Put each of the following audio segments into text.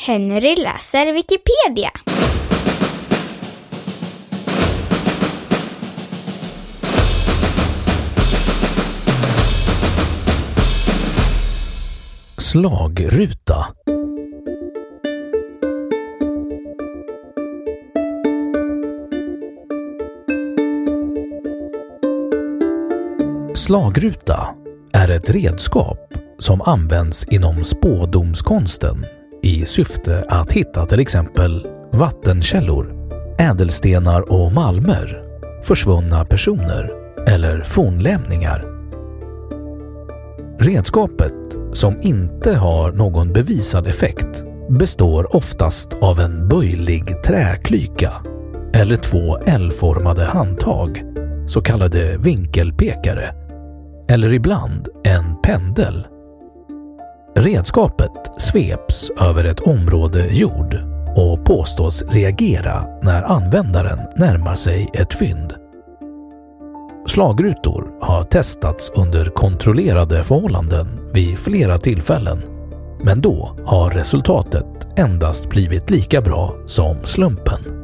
Henry läser Wikipedia. Slagruta Slagruta är ett redskap som används inom spådomskonsten i syfte att hitta till exempel vattenkällor, ädelstenar och malmer, försvunna personer eller fornlämningar. Redskapet, som inte har någon bevisad effekt, består oftast av en böjlig träklyka eller två L-formade handtag, så kallade vinkelpekare, eller ibland en pendel. Redskapet sveps över ett område jord och påstås reagera när användaren närmar sig ett fynd. Slagrutor har testats under kontrollerade förhållanden vid flera tillfällen, men då har resultatet endast blivit lika bra som slumpen.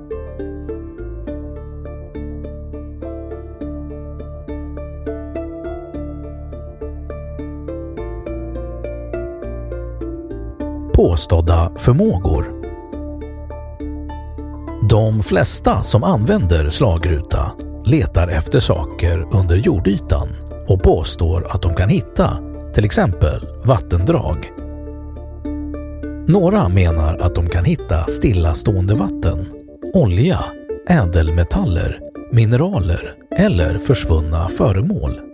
Påstådda förmågor De flesta som använder slagruta letar efter saker under jordytan och påstår att de kan hitta till exempel vattendrag. Några menar att de kan hitta stillastående vatten, olja, ädelmetaller, mineraler eller försvunna föremål.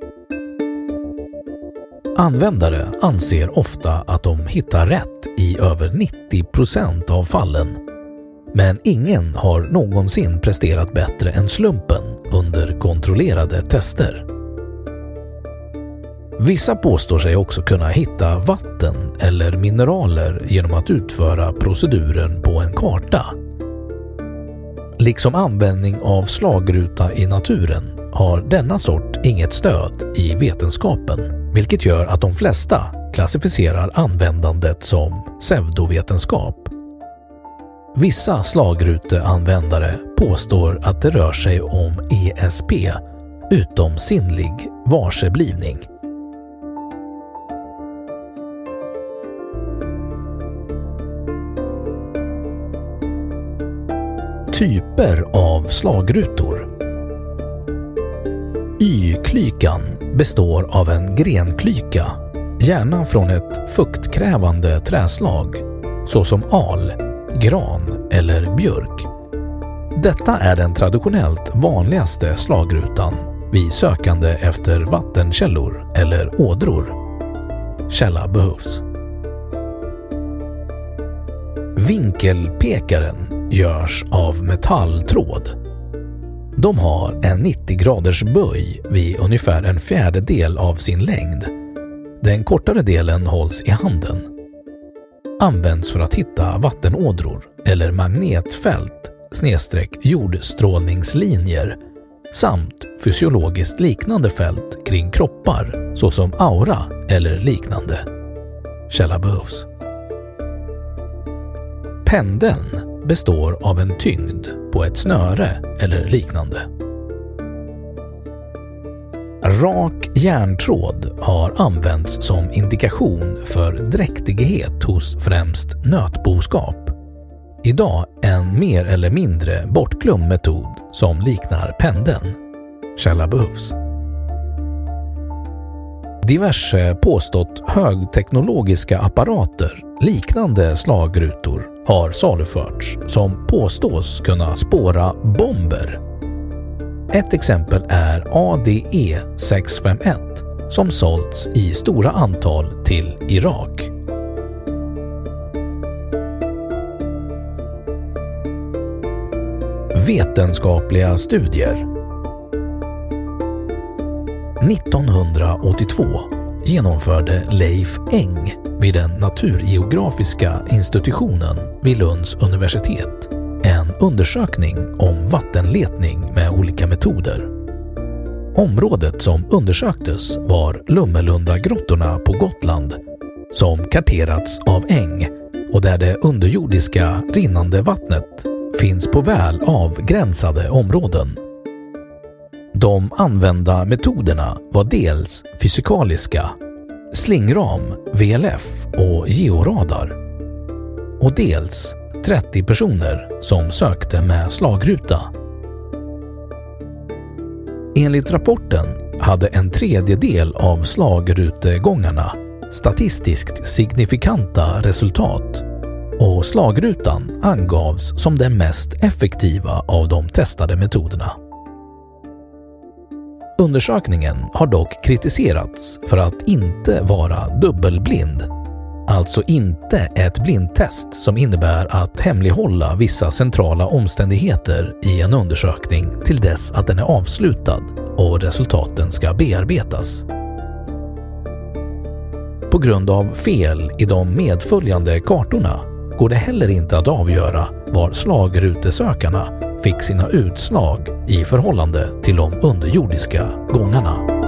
Användare anser ofta att de hittar rätt i över 90 procent av fallen. Men ingen har någonsin presterat bättre än slumpen under kontrollerade tester. Vissa påstår sig också kunna hitta vatten eller mineraler genom att utföra proceduren på en karta. Liksom användning av slagruta i naturen har denna sort inget stöd i vetenskapen, vilket gör att de flesta klassificerar användandet som pseudovetenskap. Vissa slagruteanvändare påstår att det rör sig om ESP, utomsinnlig varseblivning. Typer av slagrutor Klykan består av en grenklyka, gärna från ett fuktkrävande träslag, såsom al, gran eller björk. Detta är den traditionellt vanligaste slagrutan vid sökande efter vattenkällor eller ådror. Källa behövs. Vinkelpekaren görs av metalltråd de har en 90 graders böj vid ungefär en fjärdedel av sin längd. Den kortare delen hålls i handen. Används för att hitta vattenådror eller magnetfält snedstreck jordstrålningslinjer samt fysiologiskt liknande fält kring kroppar såsom aura eller liknande. Källa behövs. Pendeln består av en tyngd på ett snöre eller liknande. Rak järntråd har använts som indikation för dräktighet hos främst nötboskap. Idag en mer eller mindre bortglömd metod som liknar pendeln. Källa behövs. Diverse påstått högteknologiska apparater liknande slagrutor har saluförts som påstås kunna spåra bomber. Ett exempel är ADE 651 som sålts i stora antal till Irak. Vetenskapliga studier 1982 genomförde Leif Eng vid den naturgeografiska institutionen vid Lunds universitet en undersökning om vattenletning med olika metoder. Området som undersöktes var Lummelunda-grottorna på Gotland som karterats av äng och där det underjordiska rinnande vattnet finns på väl avgränsade områden. De använda metoderna var dels fysikaliska, slingram, VLF och georadar och dels 30 personer som sökte med slagruta. Enligt rapporten hade en tredjedel av slagrutegångarna statistiskt signifikanta resultat och slagrutan angavs som den mest effektiva av de testade metoderna. Undersökningen har dock kritiserats för att inte vara dubbelblind, alltså inte ett blindtest som innebär att hemlighålla vissa centrala omständigheter i en undersökning till dess att den är avslutad och resultaten ska bearbetas. På grund av fel i de medföljande kartorna går det heller inte att avgöra var slagrutesökarna fick sina utslag i förhållande till de underjordiska gångarna.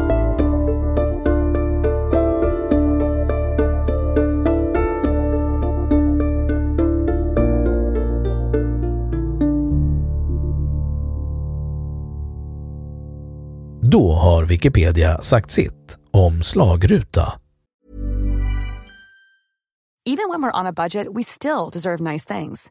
Då har Wikipedia sagt sitt om slagruta. Even when we're on a budget we still deserve nice things.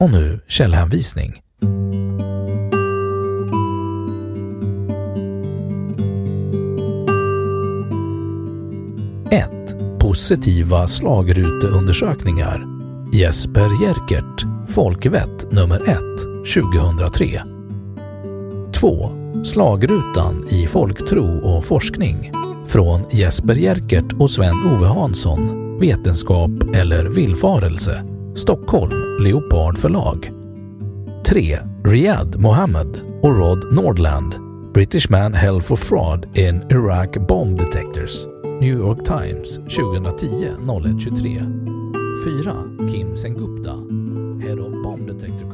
Och nu källhänvisning. 1. Positiva slagruteundersökningar. Jesper Jerkert, Folkvett nummer 1, 2003. 2. Slagrutan i folktro och forskning. Från Jesper Jerkert och Sven-Ove Hansson, Vetenskap eller villfarelse. Stockholm, Leopard förlag. 3. Riyad Mohammed och Rod Nordland. British man Hell for fraud in Iraq bomb detectors. New York Times 2010 0123. 4. Kim Sengupta. Head of Bomb Detector